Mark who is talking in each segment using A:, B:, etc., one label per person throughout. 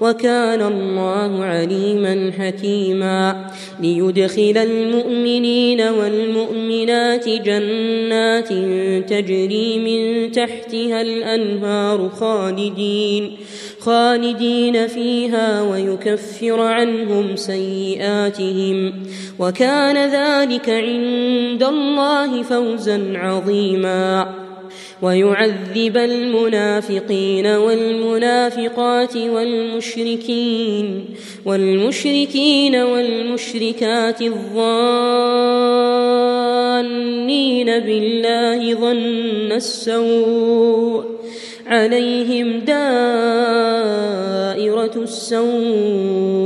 A: وكان الله عليما حكيما ليدخل المؤمنين والمؤمنات جنات تجري من تحتها الأنهار خالدين خالدين فيها ويكفر عنهم سيئاتهم وكان ذلك عند الله فوزا عظيما ويعذب المنافقين والمنافقات والمشركين والمشركين والمشركات الظانين بالله ظن السوء عليهم دائرة السوء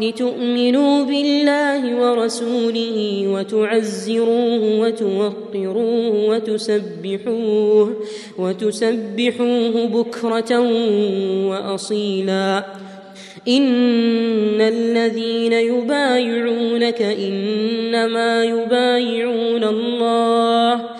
A: لتؤمنوا بالله ورسوله وتعزروه وتوقروه وتسبحوه وتسبحوه بكرة وأصيلا إن الذين يبايعونك إنما يبايعون الله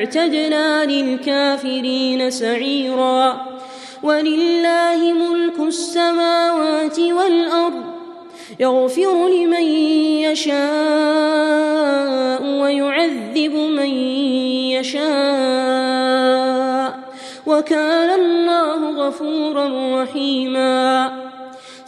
A: أعتدنا للكافرين سعيرا ولله ملك السماوات والأرض يغفر لمن يشاء ويعذب من يشاء وكان الله غفورا رحيماً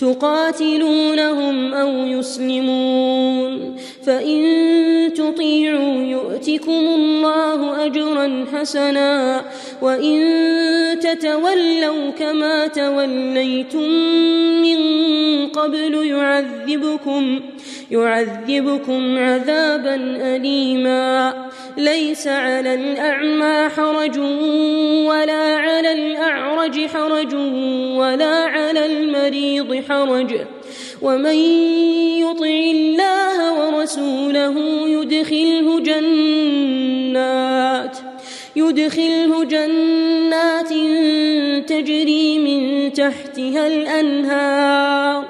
A: تقاتلونهم أو يسلمون فإن تطيعوا يؤتكم الله أجرا حسنا وإن تتولوا كما توليتم من قبل يعذبكم يعذبكم عذابا أليما ليس على الأعمى حرج ولا على الأعرج حرج ولا على المريض حرج ومن يطع الله ورسوله يدخله جنات يدخله جنات تجري من تحتها الأنهار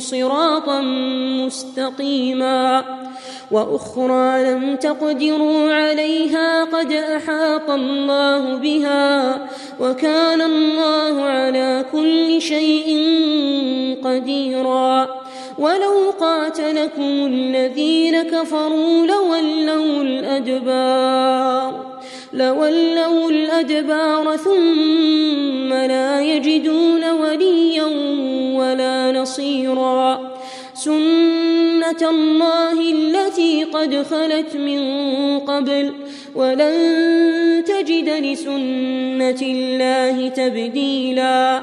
A: صراطا مستقيما واخرى لم تقدروا عليها قد احاط الله بها وكان الله على كل شيء قديرا ولو قاتلكم الذين كفروا لولوا الادبار لولوا الأدبار ثم لا يجدون وليا ولا نصيرا سنة الله التي قد خلت من قبل ولن تجد لسنة الله تبديلاً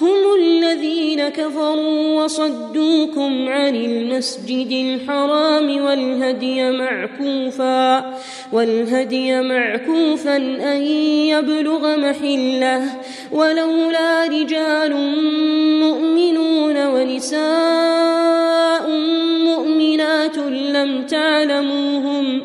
A: هم الذين كفروا وصدوكم عن المسجد الحرام والهدي معكوفا والهدي معكوفا أن يبلغ محله ولولا رجال مؤمنون ونساء مؤمنات لم تعلموهم ۖ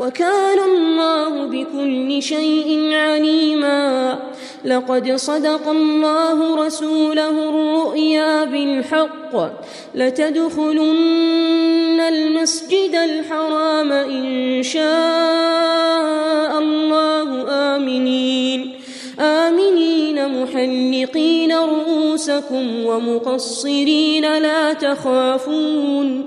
A: وكان الله بكل شيء عليما لقد صدق الله رسوله الرؤيا بالحق لتدخلن المسجد الحرام إن شاء الله آمنين آمنين محلقين رؤوسكم ومقصرين لا تخافون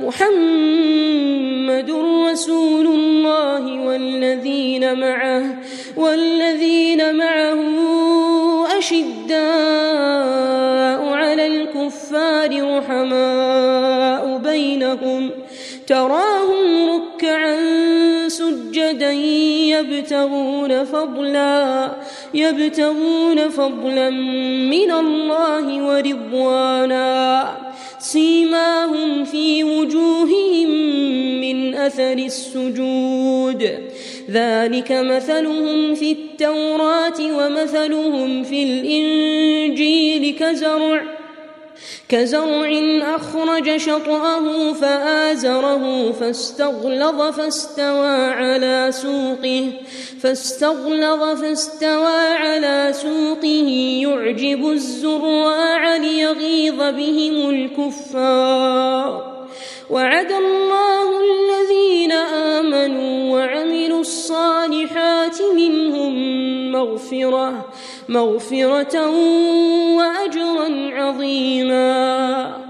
A: محمد رسول الله والذين معه والذين معه أشداء على الكفار رحماء بينهم تراهم ركعا سجدا يبتغون فضلا يبتغون فضلا من الله ورضوانا سيماهم في وجوههم من اثر السجود ذلك مثلهم في التوراه ومثلهم في الانجيل كزرع كزرع أخرج شطأه فآزره فاستغلظ فاستوى على سوقه فاستغلظ فاستوى على سوقه يعجب الزراع ليغيظ بهم الكفار وعد الله الذين آمنوا وعملوا الصالحات منهم مغفره مغفرة وأجرا عظيما